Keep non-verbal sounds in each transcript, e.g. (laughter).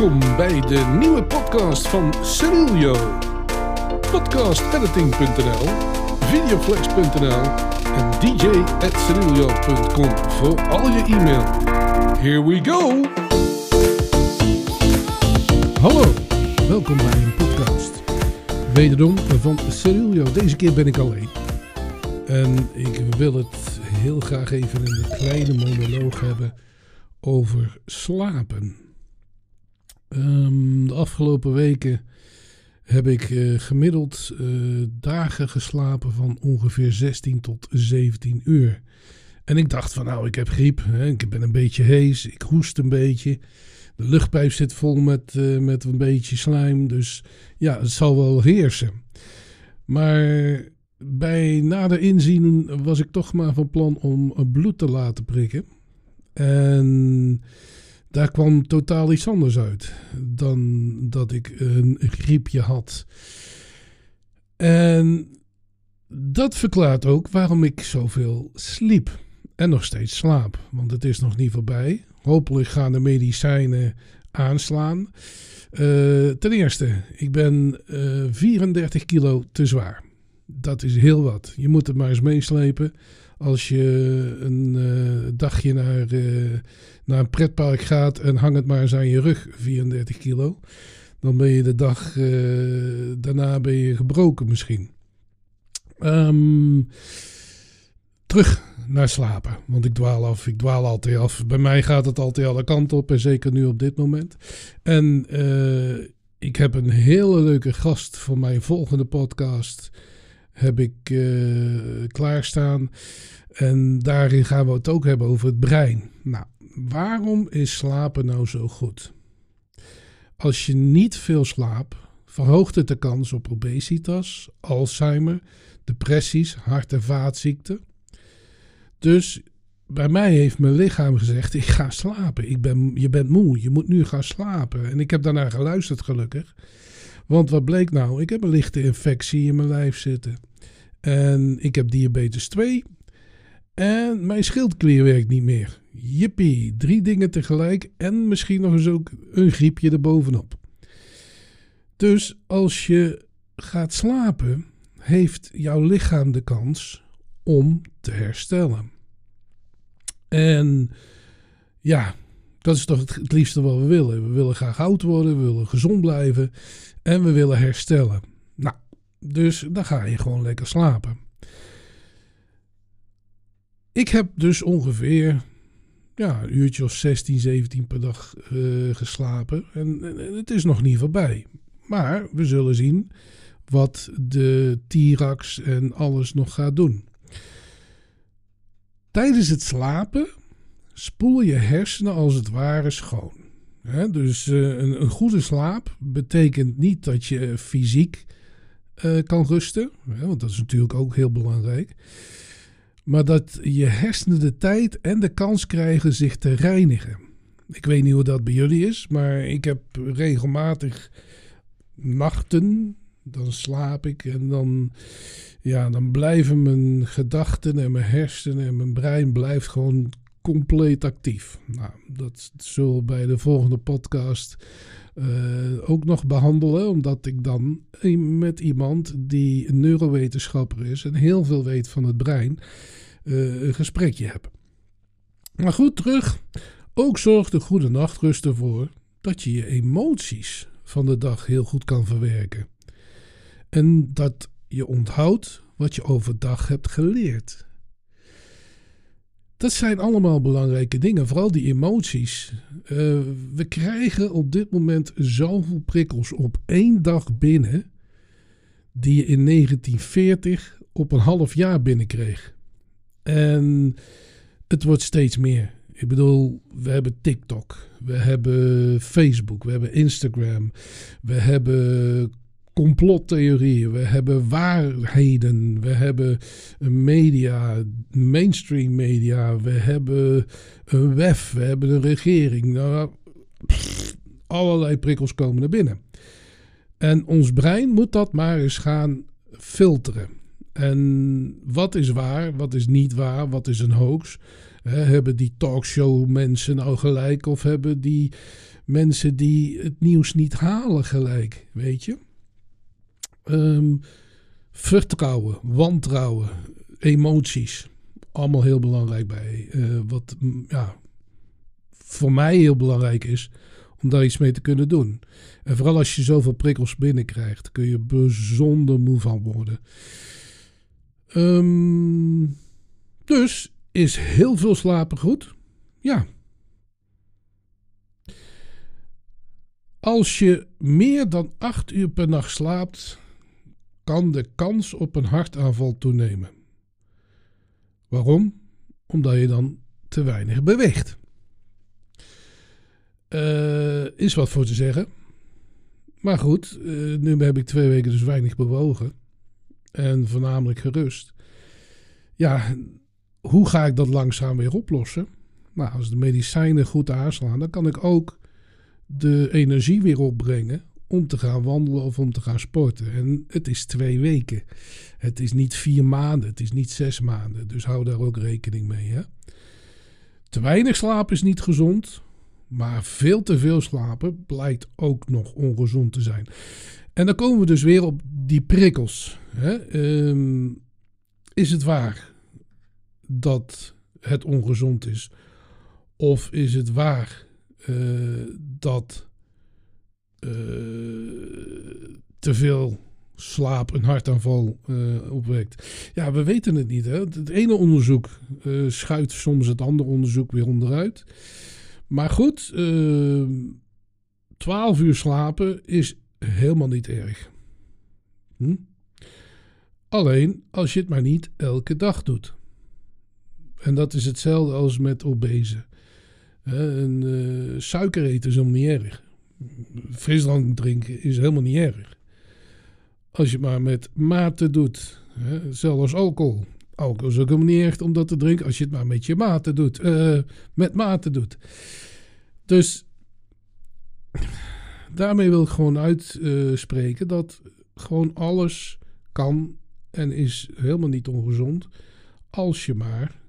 Welkom bij de nieuwe podcast van Cerilio. Podcastediting.nl, videoflex.nl en dj.cerilio.com voor al je e-mail. Here we go! Hallo, welkom bij een podcast. Wederom van Cerilio. Deze keer ben ik alleen. En ik wil het heel graag even in een kleine monoloog hebben over slapen. Ehm, de afgelopen weken heb ik eh, gemiddeld eh, dagen geslapen van ongeveer 16 tot 17 uur. En ik dacht van nou, ik heb griep, hè, ik ben een beetje hees, ik hoest een beetje. De luchtpijp zit vol met, uh, met een beetje slijm, dus ja, het zal wel heersen. Maar bij nader inzien was ik toch maar van plan om bloed te laten prikken. En daar kwam totaal iets anders uit dan dat ik een griepje had. En dat verklaart ook waarom ik zoveel sliep en nog steeds slaap. Want het is nog niet voorbij. Hopelijk gaan de medicijnen aanslaan. Uh, ten eerste, ik ben uh, eh, 34 kilo te zwaar. Dat is heel wat. Je moet het maar eens meeslepen. Als je een uh, dagje naar, naar een pretpark gaat en hang het maar eens aan je rug, 34 kilo. Dan ben je de dag uh, daarna ben je gebroken misschien. Um, terug naar slapen. Want ik dwaal af. Ik dwaal altijd af. Bij mij gaat het altijd alle kanten op. En zeker nu op dit moment. En uh, ik heb een hele leuke gast voor mijn volgende podcast heb ik uh, klaarstaan. En daarin gaan we het ook hebben over het brein. Nou, waarom is slapen nou zo goed? Als je niet veel slaapt, verhoogt het de kans op obesitas, Alzheimer, depressies, hart- en vaatziekten. Dus bij mij heeft mijn lichaam gezegd: ik ga slapen. Ik ben, je bent moe, je moet nu gaan slapen. En ik heb daarna geluisterd, gelukkig. Want wat bleek nou? Ik heb een lichte infectie in mijn lijf zitten. En ik heb diabetes 2. En mijn schildklier werkt niet meer. Jippie, drie dingen tegelijk en misschien nog eens ook een griepje erbovenop. Dus als je gaat slapen, heeft jouw lichaam de kans om te herstellen. En ja, dat is toch het liefste wat we willen. We willen graag oud worden, we willen gezond blijven en we willen herstellen. Nou, dus dan ga je gewoon lekker slapen. Ik heb dus ongeveer ja, een uurtje of 16, 17 per dag uh, geslapen. En, het is nog niet voorbij. Maar we zullen zien wat de T-Rax en alles nog gaat doen. Tijdens het slapen spoel je hersenen als het ware schoon. dus uh, een, goede slaap betekent niet dat je fysiek uh, kan rusten. want dat is natuurlijk ook heel belangrijk. Maar dat je hersenen de tijd en de kans krijgen zich te reinigen. Ik weet niet hoe dat bij jullie is, maar ik heb regelmatig nachten. Dan slaap ik en dan, ja, dan blijven mijn gedachten en mijn hersenen en mijn brein blijft gewoon compleet actief. Nou, dat zullen bij de volgende podcast uh, ook nog behandelen, omdat ik dan met iemand die een neurowetenschapper is en heel veel weet van het brein, uh, een gesprekje heb. Maar goed, terug. Ook zorgt de goede nachtrust ervoor dat je je emoties van de dag heel goed kan verwerken. En dat je onthoudt wat je overdag hebt geleerd. Dat zijn allemaal belangrijke dingen, vooral die emoties. Uh, we krijgen op dit moment zoveel prikkels op één dag binnen, die je in 1940 op een half jaar binnenkreeg. En het wordt steeds meer. Ik bedoel, we hebben TikTok, we hebben Facebook, we hebben Instagram, we hebben complottheorieën, we hebben waarheden, we hebben media, mainstream media, we hebben een WEF, we hebben een regering. Nou, allerlei prikkels komen naar binnen. En ons brein moet dat maar eens gaan filteren. En wat is waar, wat is niet waar, wat is een hoax? hebben die talkshow mensen nou gelijk of hebben die mensen die het nieuws niet halen gelijk, weet je. Ehm, vertrouwen, wantrouwen, emoties. Allemaal heel belangrijk bij. Uh, wat ja, voor mij heel belangrijk is om daar iets mee te kunnen doen. En vooral als je zoveel prikkels binnenkrijgt, kun je bijzonder moe van worden. Ehm, dus is heel veel slapen goed? Ja. Als je meer dan 8 uur per nacht slaapt, kan de kans op een hartaanval toenemen. Waarom? Omdat je dan te weinig beweegt. Uh, is wat voor te zeggen. Maar goed, uh, nu heb ik twee weken dus weinig bewogen. En voornamelijk gerust. Ja, hoe ga ik dat langzaam weer oplossen? Nou, als de medicijnen goed aanslaan, dan kan ik ook de energie weer opbrengen om te gaan wandelen of om te gaan sporten. En het is twee weken. Het is niet vier maanden, het is niet zes maanden. Dus hou daar ook rekening mee. Hè? Te weinig slapen is niet gezond. Maar veel te veel slapen blijkt ook nog ongezond te zijn. En dan komen we dus weer op die prikkels. Hè? Ehm, is het waar dat het ongezond is? Of is het waar uh, dat te veel slaap een hartaanval uh, opwekt? Ja, we weten het niet. Hè? Het ene onderzoek schuift soms het andere onderzoek weer onderuit. Maar goed, uh, ehm, 12 uur slapen is helemaal niet erg. Hm? Alleen als je het maar niet elke dag doet. En dat is hetzelfde als met obese. Uh, suiker eten is helemaal niet erg. Frisdrank drinken is helemaal niet erg. Als je het maar met mate doet. Hè? Zelfs alcohol. Alcohol is ook helemaal niet erg om dat te drinken. Als je het maar met je mate doet. Uh, met mate doet. Dus daarmee wil ik gewoon uitspreken dat gewoon alles kan en is helemaal niet ongezond. Als je maar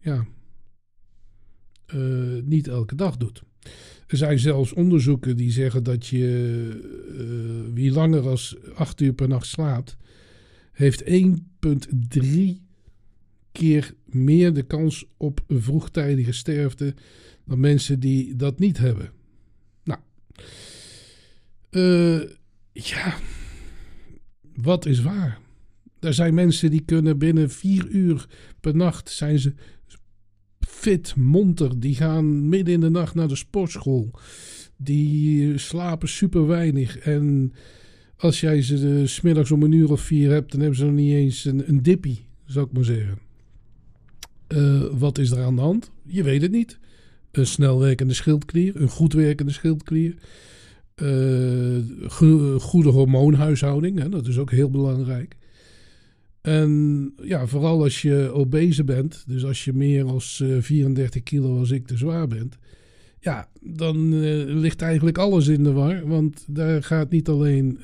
ja, uh, niet elke dag doet. Er zijn zelfs onderzoeken die zeggen dat je uh, wie langer dan 8 uur per nacht slaapt, heeft 1,3 keer meer de kans op vroegtijdige sterfte dan mensen die dat niet hebben. Nou, uh, ja, wat is waar? Er zijn mensen die kunnen binnen vier uur per nacht zijn ze fit, monter. Die gaan midden in de nacht naar de sportschool. Die slapen super weinig. En als jij ze de, smiddags om een uur of vier hebt, dan hebben ze nog niet eens een, een dippie, zou ik maar zeggen. Uh, wat is er aan de hand? Je weet het niet een snel werkende schildklier, een goed werkende schildklier. Uh, goede hormoonhuishouding, hè, dat is ook heel belangrijk. En ja, vooral als je obese bent, dus als je meer uh, 34 kilo als ik te zwaar bent, ja, dan uh, ligt eigenlijk alles in de war. Want daar gaat niet alleen uh,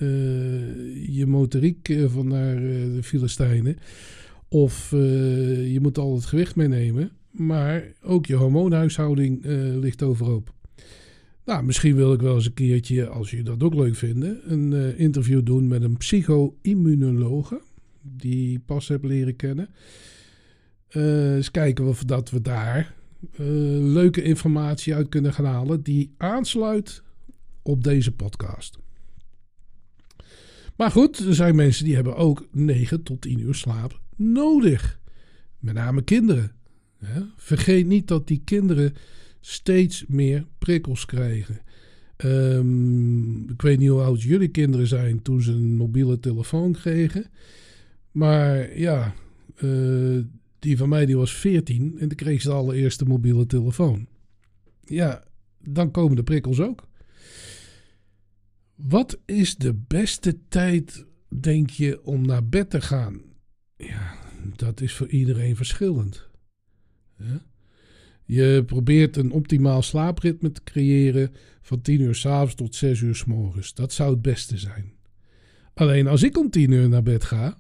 je motoriek van naar de Filistijnen, of je moet al het gewicht meenemen. Maar ook je hormoonhuishouding ligt overhoop. Nou, misschien wil ik wel eens een keertje, als je dat ook leuk vindt, een interview doen met een psycho-immunologe. Die pas heb leren kennen. Uh, eens kijken of dat we daar leuke informatie uit kunnen gaan halen. Die aansluit op deze podcast. Maar goed, er zijn mensen die hebben ook 9 tot 10 uur slaap nodig. Met name kinderen. Vergeet niet dat die kinderen steeds meer prikkels krijgen. Um, ik weet niet hoe oud jullie kinderen zijn toen ze een mobiele telefoon kregen. Maar ja, uh, die van mij die was 14 en toen kreeg ze de allereerste mobiele telefoon. Ja, dan komen de prikkels ook. Wat is de beste tijd, denk je, om naar bed te gaan? Ja, dat is voor iedereen verschillend. Je probeert een optimaal slaapritme te creëren van 10 uur s avonds tot 6 uur s morgens. Dat zou het beste zijn. Alleen als ik om 10 uur naar bed ga,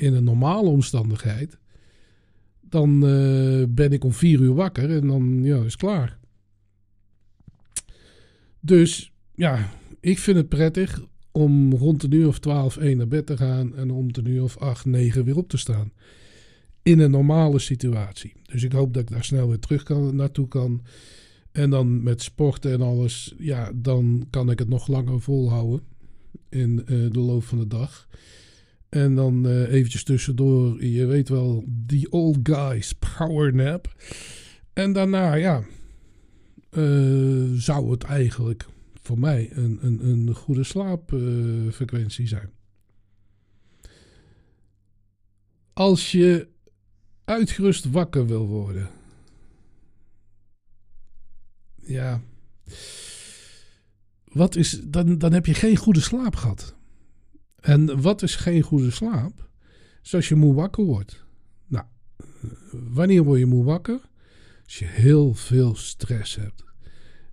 in een normale omstandigheid, dan uh, ben ik om 4 uur wakker en dan ja, is het klaar. Dus ja, ik vind het prettig om rond een uur of 12, 1 naar bed te gaan en om een uur of 8, 9 weer op te staan. In een normale situatie. Dus ik hoop dat ik daar snel weer terug kan, naartoe kan. En dan met sporten en alles, ja, dan kan ik het nog langer volhouden in uh, de loop van de dag. En dan uh, eventjes tussendoor, je weet wel, die old guys power nap. En daarna, ja, uh, zou het eigenlijk voor mij een, een, een goede slaapfrequentie zijn. Als je uitgerust wakker wil worden. Ja. Wat is, dan, dan heb je geen goede slaap gehad. En wat is geen goede slaap? Zoals je moe wakker wordt. Nou, wanneer word je moe wakker? Als je heel veel stress hebt.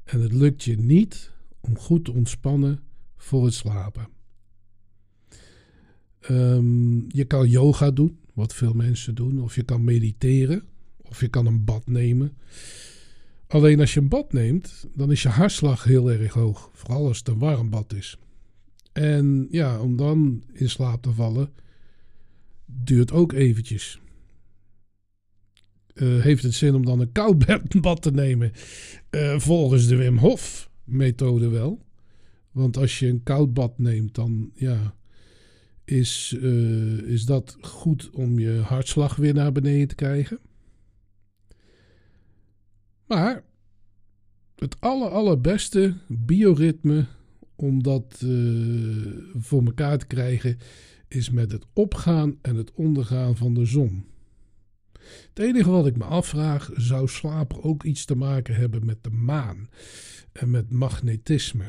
En het lukt je niet om goed te ontspannen voor het slapen. Um, je kan yoga doen, wat veel mensen doen. Of je kan mediteren. Of je kan een bad nemen. Alleen als je een bad neemt, dan is je hartslag heel erg hoog. Vooral als het een warm bad is. En ja, om dan in slaap te vallen, duurt ook eventjes. Uh, heeft het zin om dan een koud (laughs) bad te nemen? Uh, volgens de Wim Hof methode wel. Want als je een koud bad neemt, dan ja, is, uh, is dat goed om je hartslag weer naar beneden te krijgen. Maar het aller, allerbeste bioritme om dat uh, voor elkaar te krijgen, is met het opgaan en het ondergaan van de zon. Het enige wat ik me afvraag, zou slapen ook iets te maken hebben met de maan en met magnetisme?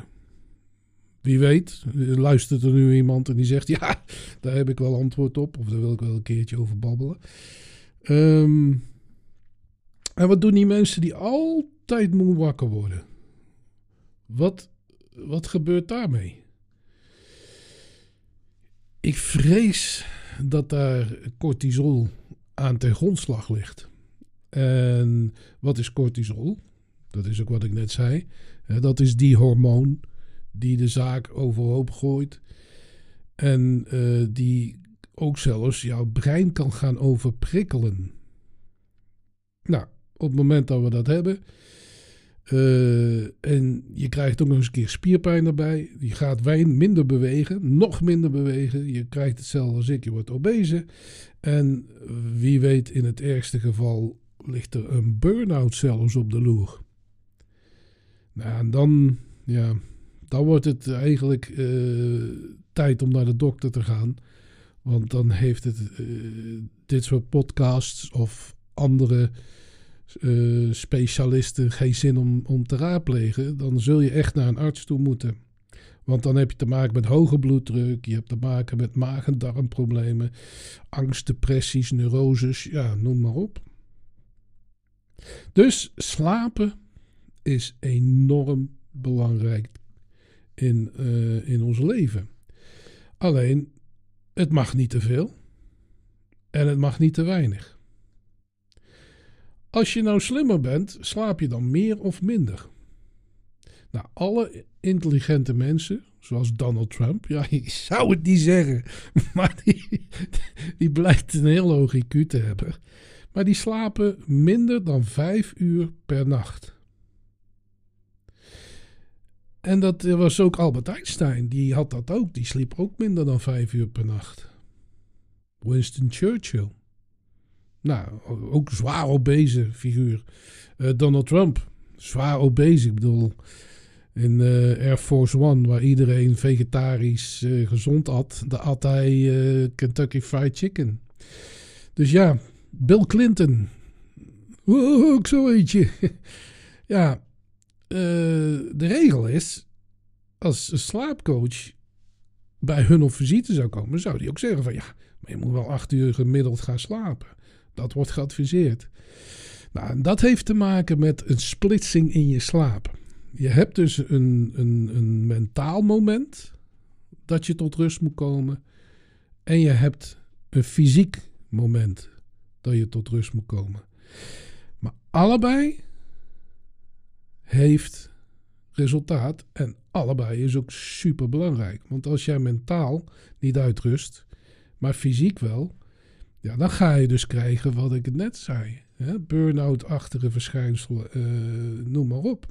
Wie weet, luistert er nu iemand en die zegt: (laughs) Ja, daar heb ik wel antwoord op, of daar wil ik wel een keertje over babbelen. Um, en wat doen die mensen die altijd moe wakker worden? Wat wat gebeurt daarmee? Ik vrees dat daar cortisol aan ten grondslag ligt. En wat is cortisol? Dat is ook wat ik net zei. Dat is die hormoon die de zaak overhoop gooit. En uh, die ook zelfs jouw brein kan gaan overprikkelen. Nou, op het moment dat we dat hebben, uh, en je krijgt ook nog eens een keer spierpijn erbij. Je gaat wijn minder bewegen, nog minder bewegen. Je krijgt hetzelfde als ik, je wordt obese. En wie weet, in het ergste geval ligt er een burn-out zelfs op de loer. Nou, en dan, ja, dan wordt het eigenlijk uh, tijd om naar de dokter te gaan. Want dan heeft het uh, dit soort podcasts of andere uh, specialisten geen zin om, om te raadplegen, dan zul je echt naar een arts toe moeten. Want dan heb je te maken met hoge bloeddruk, je hebt te maken met maag- en darmproblemen, angst, depressies, neuroses, ja, noem maar op. Dus slapen is enorm belangrijk in, uh, in ons leven. Alleen, het mag niet te veel en het mag niet te weinig. Als je nou slimmer bent, slaap je dan meer of minder? Nou, alle intelligente mensen, zoals Donald Trump, ja, (laughs) ik zou het niet zeggen, (laughs) maar die, die blijkt een heel hoog IQ te hebben. Maar die slapen minder dan vijf uur per nacht. En dat was ook Albert Einstein, die had dat ook. Die sliep ook minder dan vijf uur per nacht. Winston Churchill. Nou, ook zwaar obese figuur. Uh, Donald Trump, zwaar obese. Ik bedoel, in uh, Air Force One, waar iedereen vegetarisch uh, gezond at, daar at hij Kentucky Fried Chicken. Dus ja, Bill Clinton. ook zo eentje. (laughs) ja, de regel is, als een slaapcoach bij hun op visite zou komen, zou die ook zeggen van ja, maar je moet wel acht uur gemiddeld gaan slapen. Dat wordt geadviseerd. Nou, dat heeft te maken met een splitsing in je slaap. Je hebt dus een, een, een mentaal moment dat je tot rust moet komen. En je hebt een fysiek moment dat je tot rust moet komen. Maar allebei heeft resultaat. En allebei is ook super belangrijk. Want als jij mentaal niet uitrust, maar fysiek wel, ja, dan ga je dus krijgen wat ik net zei. Burn-out-achtige verschijnselen, uh, noem maar op.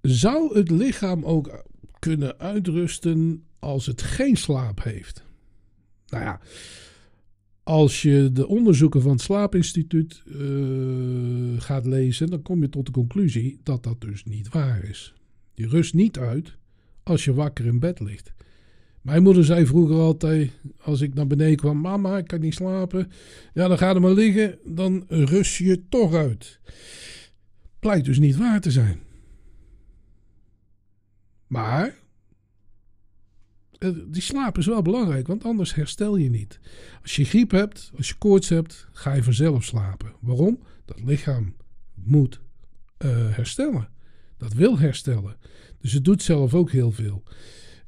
Zou het lichaam ook kunnen uitrusten als het geen slaap heeft? Nou ja, als je de onderzoeken van het Slaapinstituut uh, gaat lezen, dan kom je tot de conclusie dat dat dus niet waar is. Je rust niet uit als je wakker in bed ligt. Mijn moeder zei vroeger altijd, als ik naar beneden kwam, mama, ik kan niet slapen. Ja, dan ga je maar liggen, dan rust je toch uit. Blijkt dus niet waar te zijn. Maar eh, die slaap is wel belangrijk, want anders herstel je niet. Als je griep hebt, als je koorts hebt, ga je vanzelf slapen. Waarom? Dat lichaam moet uh, herstellen. Dat wil herstellen. Dus het doet zelf ook heel veel.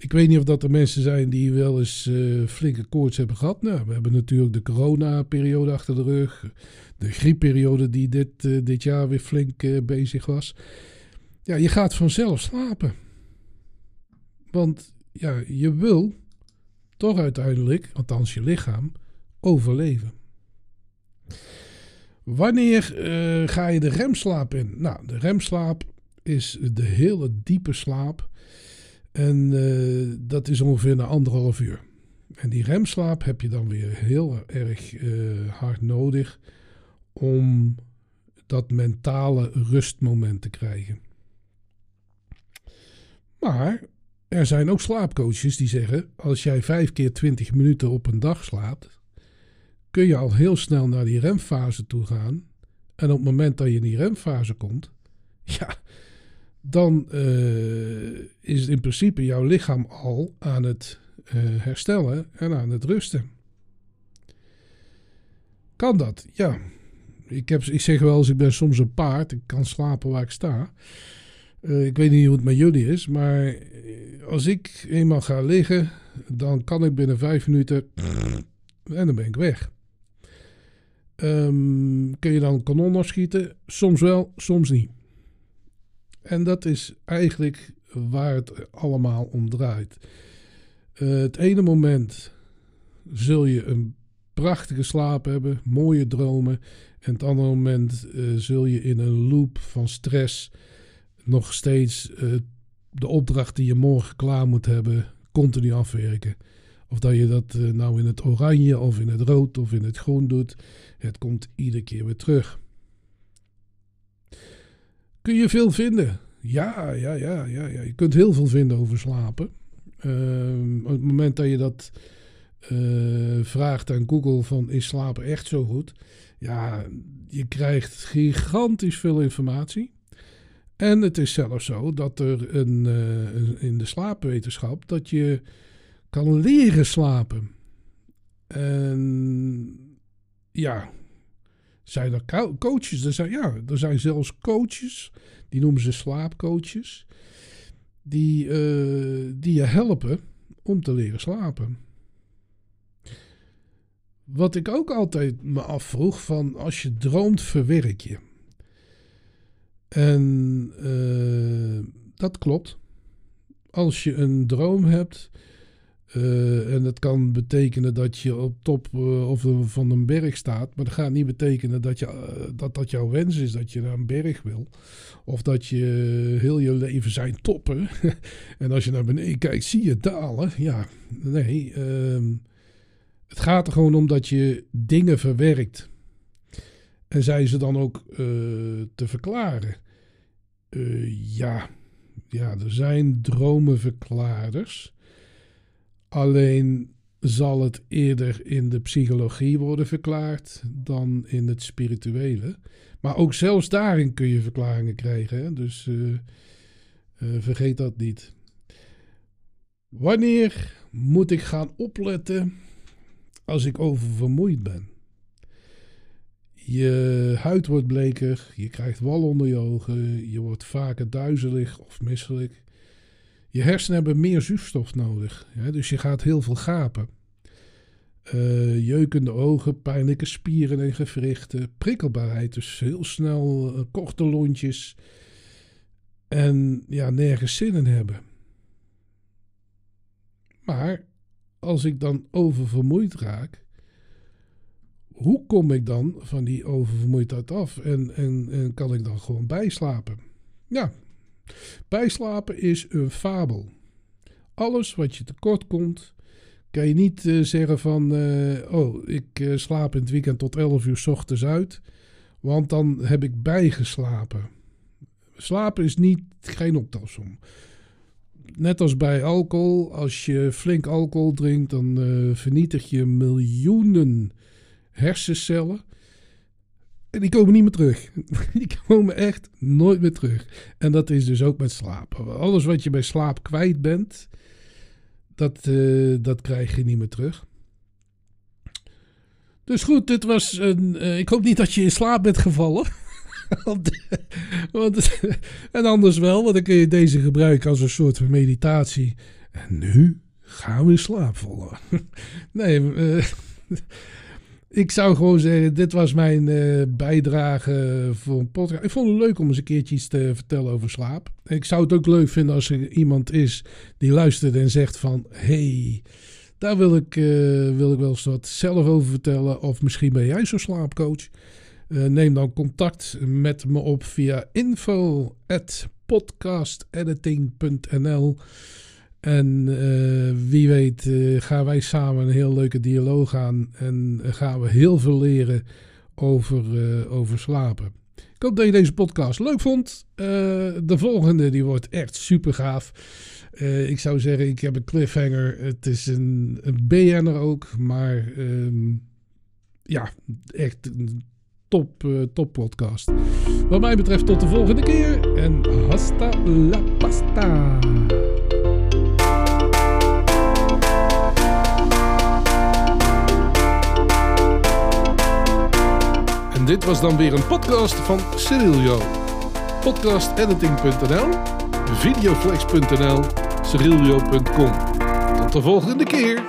Ik weet niet of dat er mensen zijn die wel eens uh, flinke koorts hebben gehad. Nou, we hebben natuurlijk de corona-periode achter de rug. De griepperiode die dit, uh, dit jaar weer flink uh, bezig was. Ja, je gaat vanzelf slapen. Want ja, je wil toch uiteindelijk, althans je lichaam, overleven. Wanneer ga je de remslaap in? Nou, de remslaap is de hele diepe slaap en uh, dat is ongeveer na anderhalf uur. En die remslaap heb je dan weer heel erg uh, hard nodig om dat mentale rustmoment te krijgen. Maar er zijn ook slaapcoaches die zeggen: als jij vijf keer 20 minuten op een dag slaapt, kun je al heel snel naar die remfase toe gaan. En op het moment dat je in die remfase komt, (laughs) ja, dan uh, is in principe jouw lichaam al aan het uh, herstellen en aan het rusten. Kan dat? Ja. Ik, heb, ik zeg wel eens, ik ben soms een paard. Ik kan slapen waar ik sta. Uh, ik weet niet hoe het met jullie is, maar als ik eenmaal ga liggen, dan kan ik binnen vijf minuten (clears throat) en dan ben ik weg. Um, kun je dan kanon afschieten? Soms wel, soms niet. En dat is eigenlijk waar het allemaal om draait. Uh, het ene moment zul je een prachtige slaap hebben, mooie dromen. En het andere moment uh, zul je in een loop van stress nog steeds uh, de opdracht die je morgen klaar moet hebben, continu afwerken. Of dat je dat nou in het oranje of in het rood of in het groen doet, het komt iedere keer weer terug. Kun je veel vinden? Ja, ja, ja, ja, ja. Je kunt heel veel vinden over slapen. Uh, op het moment dat je dat uh, vraagt aan Google van is slapen echt zo goed? Ja, je krijgt gigantisch veel informatie. En het is zelfs zo dat er een, uh, in de slaapwetenschap dat je kan leren slapen. En ja, zijn er coaches? Er zijn, ja, er zijn zelfs coaches, die noemen ze slaapcoaches, die, uh, die je helpen om te leren slapen. Wat ik ook altijd me afvroeg, van als je droomt, verwerk je. En uh, dat klopt. Als je een droom hebt, uh, en dat kan betekenen dat je op top uh, of van een berg staat. Maar dat gaat niet betekenen dat, je, uh, dat dat jouw wens is, dat je naar een berg wil. Of dat je heel je leven zijn toppen. (laughs) en als je naar beneden kijkt, zie je dalen. Ja, nee. Ehm, het gaat er gewoon om dat je dingen verwerkt. En zijn ze dan ook te verklaren? ja. ja, er zijn dromenverklaarders. Alleen zal het eerder in de psychologie worden verklaard dan in het spirituele. Maar ook zelfs daarin kun je verklaringen krijgen. Hè? Dus uh, uh, vergeet dat niet. Wanneer moet ik gaan opletten als ik oververmoeid ben? Je huid wordt bleker, je krijgt wal onder je ogen, je wordt vaker duizelig of misselijk. Je hersenen hebben meer zuurstof nodig. dus je gaat heel veel gapen. Uh, jeukende ogen, pijnlijke spieren en gewrichten, prikkelbaarheid, dus heel snel uh, korte lontjes en ja, nergens zin in hebben. Maar als ik dan oververmoeid raak, hoe kom ik dan van die oververmoeidheid af en, en, en kan ik dan gewoon bijslapen? Ja, bijslapen is een fabel. Alles wat je tekort komt, kan je niet uh, zeggen van, uh, oh, ik uh, slaap in het weekend tot 11 uur s ochtends uit, want dan heb ik bijgeslapen. Slapen is niet, geen optelsom. Net als bij alcohol, als je flink alcohol drinkt, dan vernietig je miljoenen hersencellen. En die komen niet meer terug. (laughs) Die komen echt nooit meer terug. En dat is dus ook met slapen. Alles wat je bij slaap kwijt bent, dat, uh, dat krijg je niet meer terug. Dus goed, dit was een. Uh, ik hoop niet dat je in slaap bent gevallen. (laughs) want, want, (laughs) en anders wel, want dan kun je deze gebruiken als een soort van meditatie. En nu gaan we in slaap vallen. nee, uh, ik zou gewoon zeggen, dit was mijn uh, bijdrage voor een podcast. Ik vond het leuk om eens een keertje iets te vertellen over slaap. Ik zou het ook leuk vinden als er iemand is die luistert en zegt van... hey, daar wil ik, uh, wil ik wel eens wat zelf over vertellen. Of misschien ben jij zo'n slaapcoach. Uh, neem dan contact met me op via info.podcastediting.nl en uh, wie weet uh, gaan wij samen een heel leuke dialoog aan en gaan we heel veel leren over, uh, over slapen. Ik hoop dat je deze podcast leuk vond. de volgende die wordt echt super gaaf. ik zou zeggen, ik heb een cliffhanger. Het is een, een BN'er ook, maar um, ja, echt een top, top podcast. Wat mij betreft tot de volgende keer en hasta la pasta. En dit was dan weer een podcast van Cyrilio. Podcastediting.nl, videoflex.nl, cyrilio.com. Tot de volgende keer.